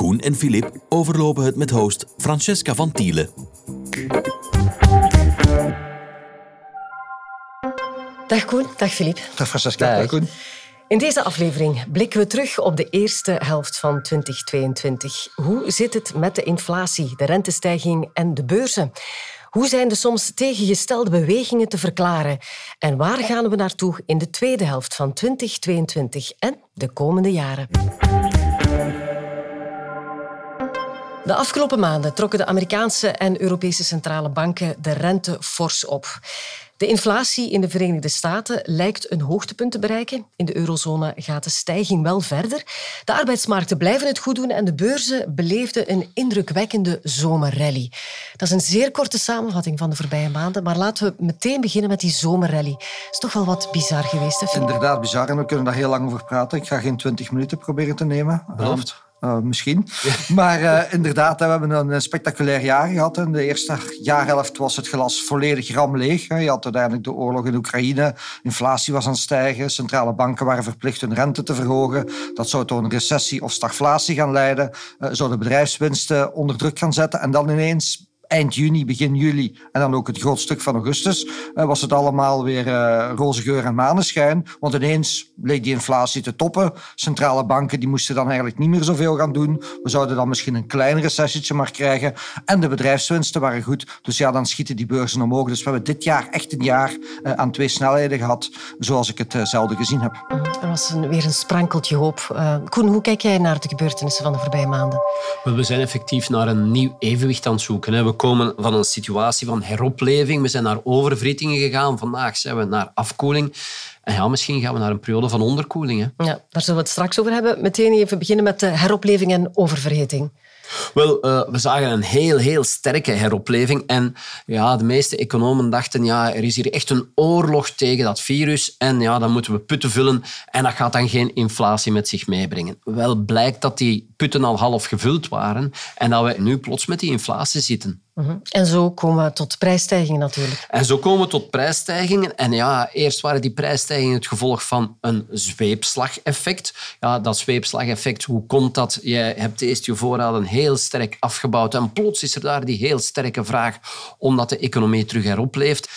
Koen en Filip overlopen het met host Francesca van Tielen. Dag Koen, dag Filip. Dag Francesca. Dag Koen. In deze aflevering blikken we terug op de eerste helft van 2022. Hoe zit het met de inflatie, de rentestijging en de beurzen? Hoe zijn de soms tegengestelde bewegingen te verklaren? En waar gaan we naartoe in de tweede helft van 2022 en de komende jaren? De afgelopen maanden trokken de Amerikaanse en Europese centrale banken de rente fors op. De inflatie in de Verenigde Staten lijkt een hoogtepunt te bereiken. In de eurozone gaat de stijging wel verder. De arbeidsmarkten blijven het goed doen en de beurzen beleefden een indrukwekkende zomerrally. Dat is een zeer korte samenvatting van de voorbije maanden, maar laten we meteen beginnen met die zomerrally. Het is toch wel wat bizar geweest, hè? Inderdaad, bizar en we kunnen daar heel lang over praten. Ik ga geen twintig minuten proberen te nemen. Beloofd. Uh, misschien. Maar uh, inderdaad, we hebben een spectaculair jaar gehad. In de eerste jaarhelft was het glas volledig ramleeg. Je had uiteindelijk de oorlog in Oekraïne. Inflatie was aan het stijgen. Centrale banken waren verplicht hun rente te verhogen. Dat zou tot een recessie of stagflatie gaan leiden. Uh, zou de bedrijfswinsten onder druk gaan zetten. En dan ineens eind juni, begin juli en dan ook het groot stuk van augustus, uh, was het allemaal weer uh, roze geur en maneschijn. Want ineens leek die inflatie te toppen. Centrale banken die moesten dan eigenlijk niet meer zoveel gaan doen. We zouden dan misschien een klein recessietje maar krijgen. En de bedrijfswinsten waren goed. Dus ja, dan schieten die beurzen omhoog. Dus we hebben dit jaar echt een jaar uh, aan twee snelheden gehad, zoals ik het zelden gezien heb. Er was een, weer een sprankeltje hoop. Koen, hoe kijk jij naar de gebeurtenissen van de voorbije maanden? We zijn effectief naar een nieuw evenwicht aan het zoeken. Hè. We komen van een situatie van heropleving. We zijn naar oververhittingen gegaan. Vandaag zijn we naar afkoeling. En ja, misschien gaan we naar een periode van onderkoeling. Hè. Ja, daar zullen we het straks over hebben. Meteen even beginnen met de heropleving en oververhitting. Wel, uh, we zagen een heel, heel sterke heropleving. En ja, de meeste economen dachten, ja, er is hier echt een oorlog tegen dat virus. En ja, dan moeten we putten vullen. En dat gaat dan geen inflatie met zich meebrengen. Wel blijkt dat die putten al half gevuld waren. En dat we nu plots met die inflatie zitten. Mhm. En zo komen we tot prijsstijgingen natuurlijk. En zo komen we tot prijsstijgingen. En ja, eerst waren die prijsstijgingen het gevolg van een zweepslageffect. Ja, dat zweepslageffect, hoe komt dat? Je hebt eerst je voorraden heel sterk afgebouwd en plots is er daar die heel sterke vraag omdat de economie terug erop leeft.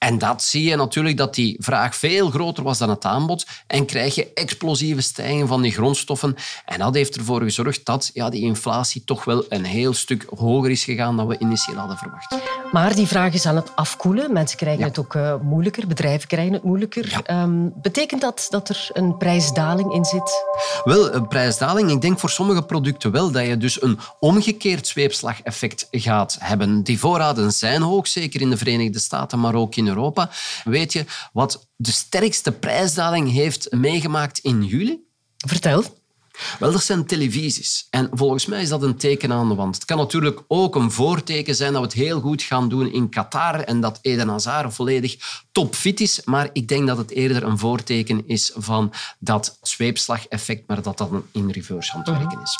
En dat zie je natuurlijk dat die vraag veel groter was dan het aanbod. En krijg je explosieve stijgingen van die grondstoffen. En dat heeft ervoor gezorgd dat ja, die inflatie toch wel een heel stuk hoger is gegaan dan we initieel hadden verwacht. Maar die vraag is aan het afkoelen. Mensen krijgen het ook uh, moeilijker, bedrijven krijgen het moeilijker. Ja. Um, betekent dat dat er een prijsdaling in zit? Wel, een prijsdaling. Ik denk voor sommige producten wel dat je dus een omgekeerd zweepslageffect gaat hebben. Die voorraden zijn hoog, zeker in de Verenigde Staten, maar ook in Europa. Weet je wat de sterkste prijsdaling heeft meegemaakt in juli? Vertel. Wel, dat zijn televisies. En volgens mij is dat een teken aan de wand. Het kan natuurlijk ook een voorteken zijn dat we het heel goed gaan doen in Qatar en dat Eden Hazard volledig topfit is. Maar ik denk dat het eerder een voorteken is van dat zweepslageffect, maar dat dat in reverse aan het werken is.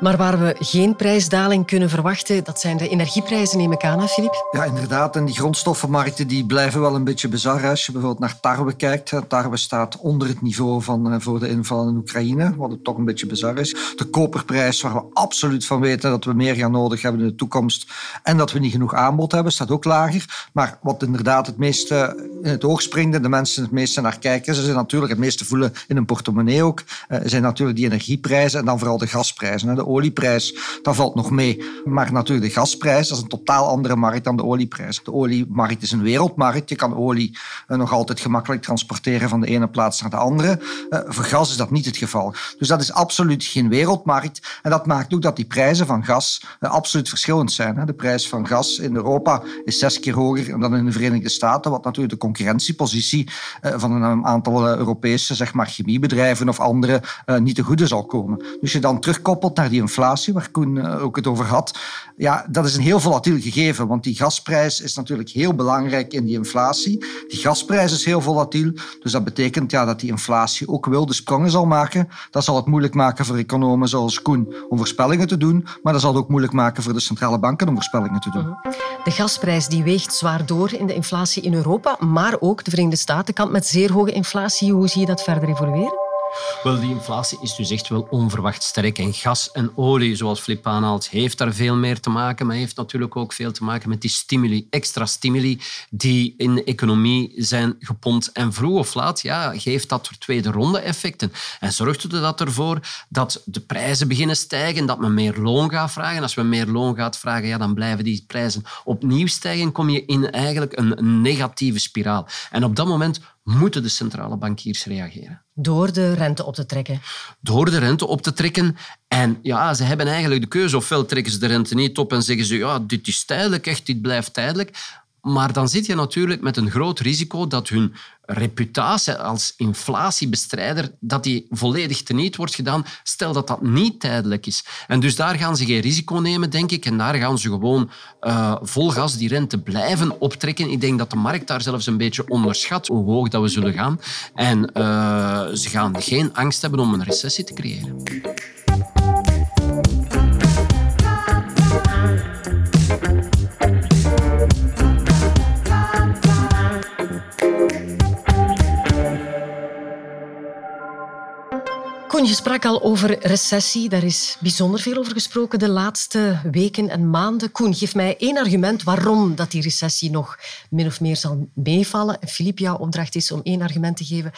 Maar waar we geen prijsdaling kunnen verwachten, dat zijn de energieprijzen, neem ik aan, Filip? Ja, inderdaad. En die grondstoffenmarkten die blijven wel een beetje bizar. Als je bijvoorbeeld naar tarwe kijkt. Tarwe staat onder het niveau van eh, voor de inval in Oekraïne, wat het toch een beetje bizar is. De koperprijs, waar we absoluut van weten dat we meer gaan nodig hebben in de toekomst en dat we niet genoeg aanbod hebben, staat ook lager. Maar wat inderdaad het meeste in het oog springt en de mensen het meeste naar kijken, ze zijn natuurlijk het meeste voelen in hun portemonnee ook, eh, zijn natuurlijk die energieprijzen en dan vooral de gasprijzen. De olieprijs, dat valt nog mee. Maar natuurlijk de gasprijs, dat is een totaal andere markt dan de olieprijs. De oliemarkt is een wereldmarkt. Je kan olie eh, nog altijd gemakkelijk transporteren van de ene plaats naar de andere. Uh, voor gas is dat niet het geval. Dus dat is absoluut geen wereldmarkt. En dat maakt ook dat die prijzen van gas uh, absoluut verschillend zijn. De prijs van gas in Europa is zes keer hoger dan in de Verenigde Staten, wat natuurlijk de concurrentiepositie van een aantal Europese zeg maar, chemiebedrijven of andere niet te goede zal komen. Dus je dan terugkoppelt naar die die inflatie, waar Koen eh, ook het over had. Ja, dat is een heel volatiel gegeven, want die gasprijs is natuurlijk heel belangrijk in die inflatie. Die gasprijs is heel volatiel, dus dat betekent ja, dat die inflatie ook wilde sprongen zal maken. Dat zal het moeilijk maken voor economen zoals Koen om voorspellingen te doen, maar dat zal het ook moeilijk maken voor de centrale banken om voorspellingen te doen. De gasprijs die weegt zwaar door in de inflatie in Europa, maar ook de Verenigde Staten kan met zeer hoge inflatie. Hoe zie je dat verder evolueren? Wel, die inflatie is dus echt wel onverwacht sterk. En gas en olie, zoals Flip aanhaalt, heeft daar veel meer te maken. Maar heeft natuurlijk ook veel te maken met die stimuli, extra stimuli die in de economie zijn gepompt. En vroeg of laat ja, geeft dat tweede ronde effecten. En zorgt dat ervoor dat de prijzen beginnen stijgen, dat men meer loon gaat vragen. Als we meer loon gaat vragen, ja, dan blijven die prijzen opnieuw stijgen. Kom je in eigenlijk een negatieve spiraal. En op dat moment moeten de centrale bankiers reageren. Door de rente op te trekken? Door de rente op te trekken. En ja, ze hebben eigenlijk de keuze. Ofwel trekken ze de rente niet op en zeggen ze ja, dit is tijdelijk, echt, dit blijft tijdelijk. Maar dan zit je natuurlijk met een groot risico dat hun reputatie als inflatiebestrijder dat die volledig teniet wordt gedaan. Stel dat dat niet tijdelijk is. En dus daar gaan ze geen risico nemen, denk ik. En daar gaan ze gewoon uh, vol gas die rente blijven optrekken. Ik denk dat de markt daar zelfs een beetje onderschat hoe hoog dat we zullen gaan. En uh, ze gaan geen angst hebben om een recessie te creëren. Je sprak al over recessie. Daar is bijzonder veel over gesproken de laatste weken en maanden. Koen, geef mij één argument waarom dat die recessie nog min of meer zal meevallen. En Filip, jouw opdracht is om één argument te geven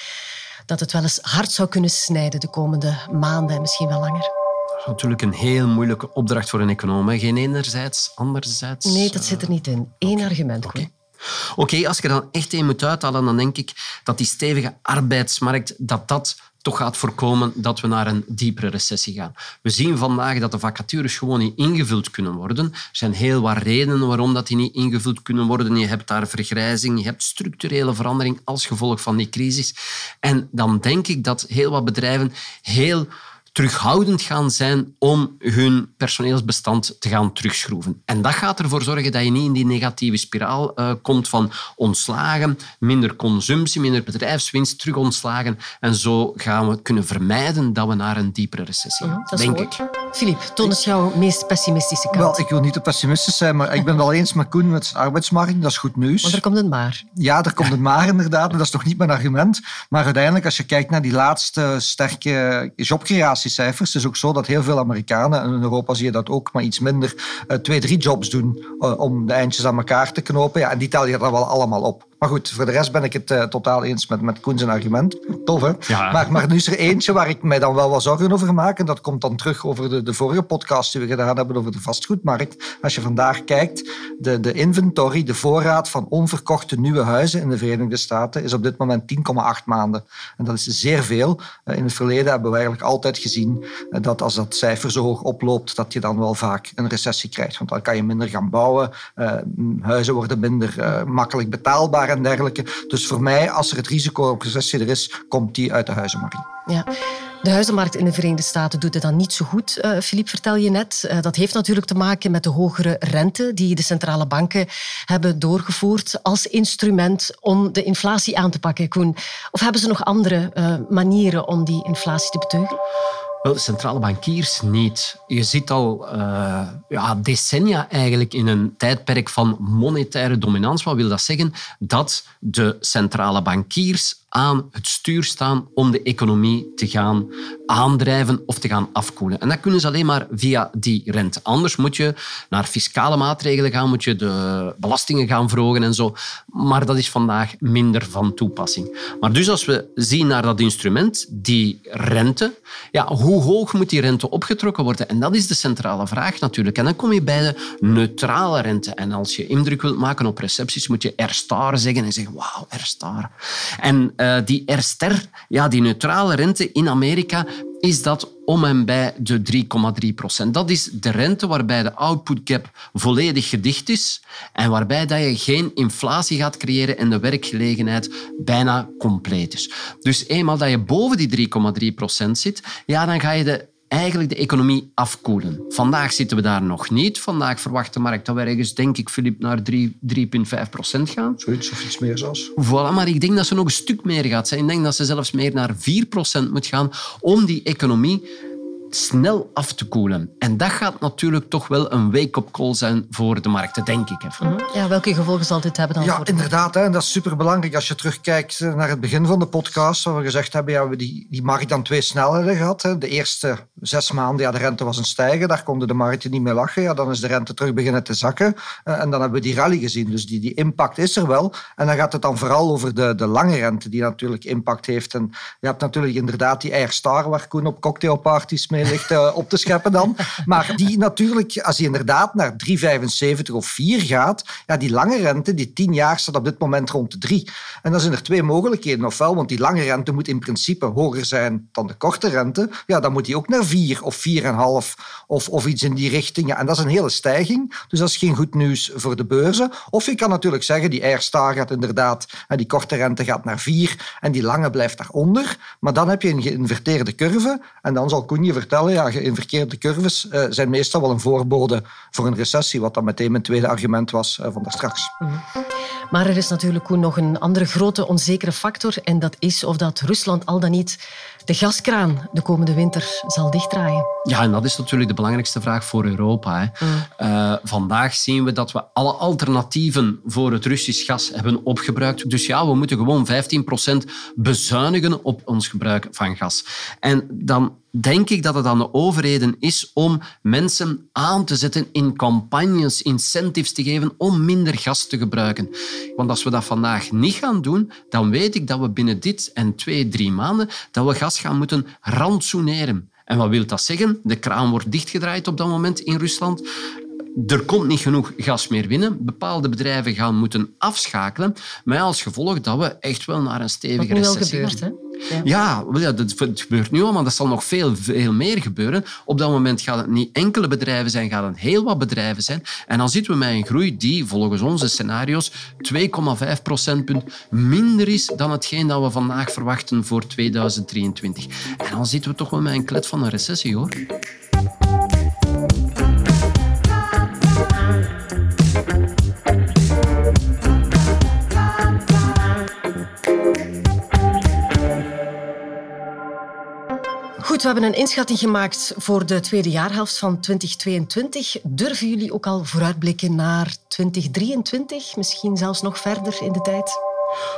dat het wel eens hard zou kunnen snijden de komende maanden en misschien wel langer. Dat is natuurlijk een heel moeilijke opdracht voor een econoom. Geen enerzijds, anderzijds. Nee, dat zit er niet in. Eén argument, Koen. Oké, als ik er dan echt één moet uithalen, dan denk ik dat die stevige arbeidsmarkt, dat dat toch gaat voorkomen dat we naar een diepere recessie gaan. We zien vandaag dat de vacatures gewoon niet ingevuld kunnen worden. Er zijn heel wat redenen waarom dat die niet ingevuld kunnen worden. Je hebt daar vergrijzing, je hebt structurele verandering als gevolg van die crisis. En dan denk ik dat heel wat bedrijven heel terughoudend gaan zijn om hun personeelsbestand te gaan terugschroeven. En dat gaat ervoor zorgen dat je niet in die negatieve spiraal uh, komt van ontslagen, minder consumptie, minder bedrijfswinst, terug ontslagen. En zo gaan we kunnen vermijden dat we naar een diepere recessie gaan, uh denk ik. Filip, toon eens jouw meest pessimistische kant. Wel, ik wil niet te pessimistisch zijn, maar ik ben wel eens met Koen met de arbeidsmarkt. Dat is goed nieuws. Want er komt een maar. Ja, er komt een maar inderdaad. Dat is toch niet mijn argument. Maar uiteindelijk, als je kijkt naar die laatste sterke jobcreatie cijfers. Het is ook zo dat heel veel Amerikanen, en in Europa zie je dat ook, maar iets minder, uh, twee, drie jobs doen uh, om de eindjes aan elkaar te knopen. Ja, en die tel je er wel allemaal op. Maar goed, voor de rest ben ik het uh, totaal eens met, met Koen zijn argument. Tof, hè? Ja. Maar, maar nu is er eentje waar ik mij dan wel wat zorgen over maak. En dat komt dan terug over de, de vorige podcast die we gedaan hebben over de vastgoedmarkt. Als je vandaag kijkt, de, de inventory, de voorraad van onverkochte nieuwe huizen in de Verenigde Staten is op dit moment 10,8 maanden. En dat is zeer veel. Uh, in het verleden hebben we eigenlijk altijd gezien uh, dat als dat cijfer zo hoog oploopt, dat je dan wel vaak een recessie krijgt. Want dan kan je minder gaan bouwen. huizen worden minder makkelijk betaalbaar Dus voor mij, als er het risico op recessie er is, komt die uit de huizenmarkt. Ja. De huizenmarkt in de Verenigde Staten doet het dan niet zo goed, uh, vertel je net. Uh, dat heeft natuurlijk te maken met de hogere rente die de centrale banken hebben doorgevoerd als instrument om de inflatie aan te pakken, Koen. Of hebben ze nog andere uh, manieren om die inflatie te beteugelen? Wel, centrale bankiers niet. Je zit al uh, ja, decennia eigenlijk in een tijdperk van monetaire dominantie. Wat wil dat zeggen? Dat de centrale bankiers aan het stuur staan om de economie te gaan aandrijven of te gaan afkoelen. En dat kunnen ze alleen maar via die rente. Anders moet je naar fiscale maatregelen gaan, moet je de belastingen gaan verhogen en zo. Maar dat is vandaag minder van toepassing. Maar dus als we zien naar dat instrument, die rente, ja, hoe hoog moet die rente opgetrokken worden? En dat is de centrale vraag natuurlijk. En dan kom je bij de neutrale rente. En als je indruk wilt maken op recepties, moet je R-star zeggen en zeggen, wauw, R-star. En uh, die R-ster, ja, die neutrale rente in Amerika, is dat om en bij de 3,3 procent. Dat is de rente waarbij de output gap volledig gedicht is en waarbij dat je geen inflatie gaat creëren en de werkgelegenheid bijna compleet is. Dus eenmaal dat je boven die 3,3 procent zit, ja, dan ga je de eigenlijk de economie afkoelen. Vandaag zitten we daar nog niet. Vandaag verwacht de markt dat we ergens, denk ik, Filip, naar 3,5 procent gaan. Zoiets of iets meer zelfs. Voilà, maar ik denk dat ze nog een stuk meer gaat zijn. Ik denk dat ze zelfs meer naar 4 procent moet gaan om die economie snel af te koelen. En dat gaat natuurlijk toch wel een wake-up call zijn voor de markten, denk ik. Even. Mhm. Ja, welke gevolgen zal dit hebben dan? Ja, voor inderdaad. Hè, en dat is superbelangrijk. Als je terugkijkt eh, naar het begin van de podcast, waar we gezegd hebben, ja, we die, die markt dan twee snelheden gehad. Hè. De eerste zes maanden, ja, de rente was een stijgen. Daar konden de markten niet meer lachen. Ja, dan is de rente terug beginnen te zakken. Eh, en dan hebben we die rally gezien. Dus die, die impact is er wel. En dan gaat het dan vooral over de, de lange rente, die natuurlijk impact heeft. En je hebt natuurlijk inderdaad die Airstar, waar Koen op cocktailparties mee eh, op te scheppen dan. Maar die natuurlijk, als die inderdaad naar 3,75 of 4 gaat, ja, die lange rente, die 10 jaar, staat op dit moment rond de 3. En dan zijn er twee mogelijkheden. Ofwel, want die lange rente moet in principe hoger zijn dan de korte rente. Ja, dan moet die ook naar 4 of 4,5 of, of iets in die richting. En dat is een hele stijging. Dus dat is geen goed nieuws voor de beurzen. Of je kan natuurlijk zeggen, die Airstar gaat inderdaad, die korte rente gaat naar 4 en die lange blijft daaronder. Maar dan heb je een geïnverteerde curve. En dan zal Koen je vertellen, ja, geïnverteerde curves uh, zijn meestal wel een voorbode voor een recessie, wat dan meteen mijn tweede argument was uh, van daar straks. Maar er is natuurlijk Koen, nog een andere grote onzekere factor en dat is of dat Rusland al dan niet de gaskraan de komende winter zal dichtdraaien. Ja, en dat is natuurlijk de belangrijkste vraag voor Europa. Hè. Mm. Uh, vandaag zien we dat we alle alternatieven voor het Russisch gas hebben opgebruikt. Dus ja, we moeten gewoon 15% bezuinigen op ons gebruik van gas. En dan denk ik dat het aan de overheden is om mensen aan te zetten in campagnes, incentives te geven om minder gas te gebruiken. Want als we dat vandaag niet gaan doen, dan weet ik dat we binnen dit en twee, drie maanden dat we gas gaan moeten rantsoeneren. En wat wil dat zeggen? De kraan wordt dichtgedraaid op dat moment in Rusland er komt niet genoeg gas meer binnen. Bepaalde bedrijven gaan moeten afschakelen. Met als gevolg dat we echt wel naar een stevige recessie gebeurt, hè? Ja, ja dat, het gebeurt nu al, maar dat zal nog veel, veel meer gebeuren. Op dat moment gaan het niet enkele bedrijven zijn, gaan het heel wat bedrijven zijn. En dan zitten we met een groei die volgens onze scenario's 2,5 procentpunt minder is dan hetgeen dat we vandaag verwachten voor 2023. En dan zitten we toch wel met een klet van een recessie, hoor. We hebben een inschatting gemaakt voor de tweede jaarhelft van 2022. Durven jullie ook al vooruitblikken naar 2023? Misschien zelfs nog verder in de tijd?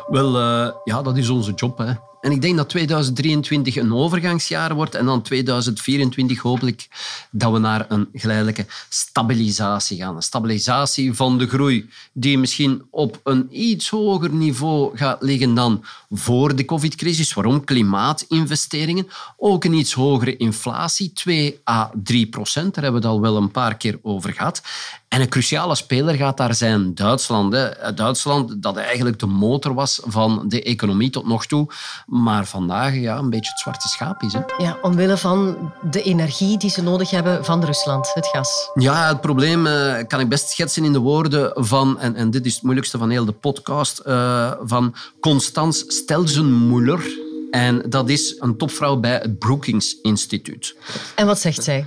Wel, uh, ja, dat is onze job. Hè. En ik denk dat 2023 een overgangsjaar wordt en dan 2024 hopelijk dat we naar een geleidelijke stabilisatie gaan. Een stabilisatie van de groei die misschien op een iets hoger niveau gaat liggen dan voor de covid-crisis. Waarom? Klimaatinvesteringen. Ook een iets hogere inflatie, 2 à 3 procent. Daar hebben we het al wel een paar keer over gehad. En een cruciale speler gaat daar zijn Duitsland. Hè. Duitsland, dat eigenlijk de motor was van de economie tot nog toe, maar vandaag ja, een beetje het zwarte schaap is. Hè. Ja, omwille van de energie die ze nodig hebben van Rusland, het gas. Ja, het probleem uh, kan ik best schetsen in de woorden van, en, en dit is het moeilijkste van heel de podcast, uh, van Constance Stelzenmuller. En dat is een topvrouw bij het Brookings Instituut. En wat zegt zij?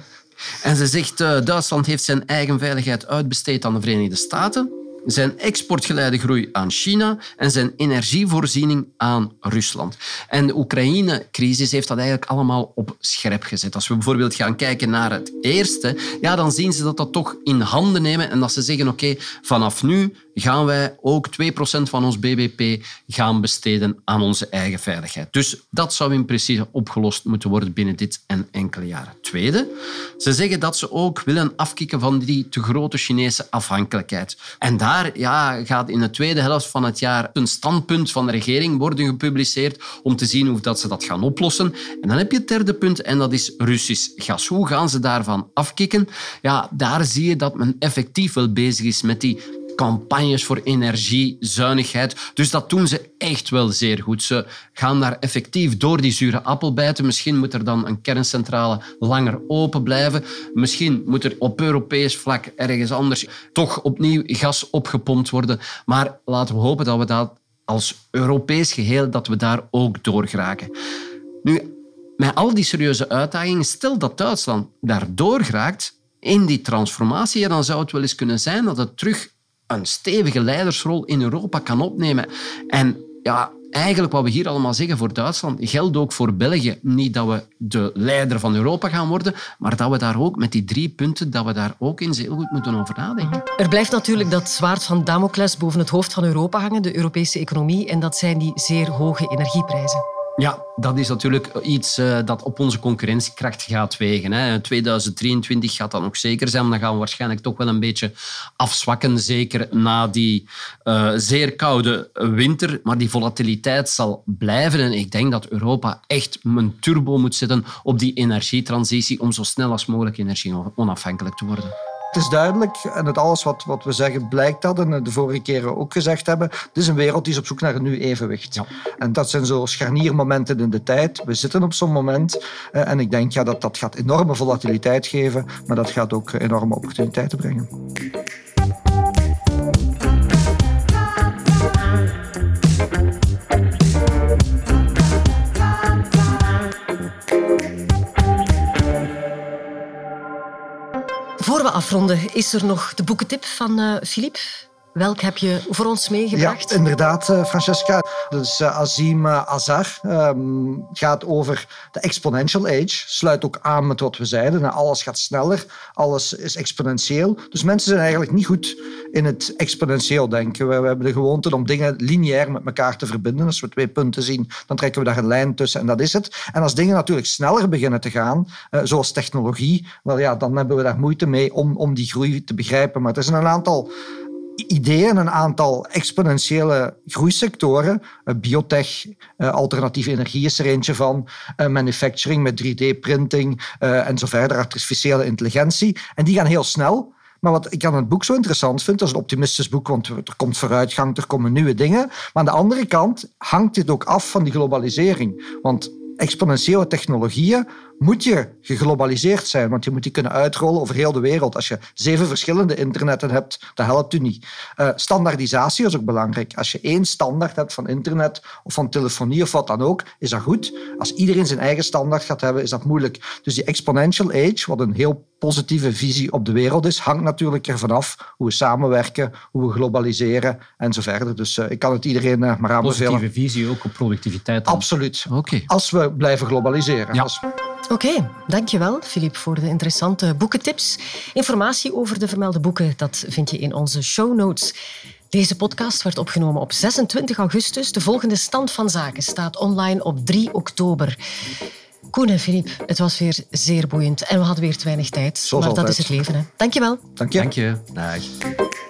En ze zegt, uh, Duitsland heeft zijn eigen veiligheid uitbesteed aan de Verenigde Staten zijn exportgeleide groei aan China en zijn energievoorziening aan Rusland. En de Oekraïne-crisis heeft dat eigenlijk allemaal op scherp gezet. Als we bijvoorbeeld gaan kijken naar het eerste, ja, dan zien ze dat dat toch in handen nemen en dat ze zeggen, oké, vanaf nu gaan wij ook 2% van ons bbp gaan besteden aan onze eigen veiligheid. Dus dat zou in principe opgelost moeten worden binnen dit en enkele jaren. Tweede, ze zeggen dat ze ook willen afkicken van die te grote Chinese afhankelijkheid. En daar ja, gaat in de tweede helft van het jaar een standpunt van de regering worden gepubliceerd om te zien hoe dat ze dat gaan oplossen. En dan heb je het derde punt en dat is Russisch gas. Hoe gaan ze daarvan afkicken? Ja, daar zie je dat men effectief wel bezig is met die campagnes voor energiezuinigheid. Dus dat doen ze echt wel zeer goed. Ze gaan daar effectief door die zure appel bijten. Misschien moet er dan een kerncentrale langer open blijven. Misschien moet er op Europees vlak ergens anders toch opnieuw gas opgepompt worden. Maar laten we hopen dat we dat als Europees geheel dat we daar ook door geraken. Nu, met al die serieuze uitdagingen, stel dat Duitsland daardoor geraakt in die transformatie, dan zou het wel eens kunnen zijn dat het terug een stevige leidersrol in Europa kan opnemen. En ja, eigenlijk wat we hier allemaal zeggen voor Duitsland geldt ook voor België. Niet dat we de leider van Europa gaan worden, maar dat we daar ook met die drie punten, dat we daar ook eens heel goed moeten over nadenken. Er blijft natuurlijk dat zwaard van Damocles boven het hoofd van Europa hangen, de Europese economie, en dat zijn die zeer hoge energieprijzen. Ja, dat is natuurlijk iets uh, dat op onze concurrentiekracht gaat wegen. Hè. 2023 gaat dat nog zeker zijn, maar dan gaan we waarschijnlijk toch wel een beetje afzwakken. Zeker na die uh, zeer koude winter. Maar die volatiliteit zal blijven. En ik denk dat Europa echt een turbo moet zetten op die energietransitie om zo snel als mogelijk energie onafhankelijk te worden. Het is duidelijk, en het alles wat, wat we zeggen blijkt dat, en de vorige keren ook gezegd hebben, het is een wereld die is op zoek naar een nieuw evenwicht. Ja. En dat zijn zo scharniermomenten in de tijd. We zitten op zo'n moment eh, en ik denk ja, dat dat gaat enorme volatiliteit geven, maar dat gaat ook enorme opportuniteiten brengen. Afronden, is er nog de boekentip van Filip? Uh, Welk heb je voor ons meegebracht? Ja, inderdaad, uh, Francesca. Dus uh, Azim Azar um, gaat over de exponential age. Sluit ook aan met wat we zeiden. Alles gaat sneller, alles is exponentieel. Dus mensen zijn eigenlijk niet goed in het exponentieel denken. We, hebben de gewoonte om dingen lineair met elkaar te verbinden. Als we twee punten zien, dan trekken we daar een lijn tussen en dat is het. En als dingen natuurlijk sneller beginnen te gaan, zoals technologie, wel ja, dan hebben we daar moeite mee om, om die groei te begrijpen. Maar er zijn een aantal ideeën, een aantal exponentiële groeisectoren. Uh, biotech, uh, alternatieve energie is er eentje van. Uh, manufacturing met 3D-printing en zo verder, artificiële intelligentie. En die gaan heel snel. Maar wat ik aan het boek zo interessant vind, dat is een optimistisch boek, want er komt vooruitgang, er komen nieuwe dingen. Maar aan de andere kant hangt dit ook af van die globalisering. Want exponentiële technologieën moet je geglobaliseerd zijn, want je moet die kunnen uitrollen over heel de wereld. Als je zeven verschillende internetten hebt, dat helpt u niet. Uh, standaardisatie is ook belangrijk. Als je één standaard hebt van internet of van telefonie of wat dan ook, is dat goed. Als iedereen zijn eigen standaard gaat hebben, is dat moeilijk. Dus die exponential age, wat een heel positieve visie op de wereld is, hangt natuurlijk ervan af hoe we samenwerken, hoe we globaliseren en zo verder. Dus uh, ik kan het iedereen uh, maar aanbevelen. Positieve visie ook op productiviteit. Dan. Absoluut. Okay. Als we blijven globaliseren. Ja. Oké, okay, dankjewel Filip voor de interessante boekentips. Informatie over de vermelde boeken dat vind je in onze show notes. Deze podcast werd opgenomen op 26 augustus. De volgende stand van zaken staat online op 3 oktober. Koen en Filip, het was weer zeer boeiend en we hadden weer te weinig tijd. Zoals maar altijd. dat is het leven. Hè. Dankjewel. Dank je. Dank je. Dag.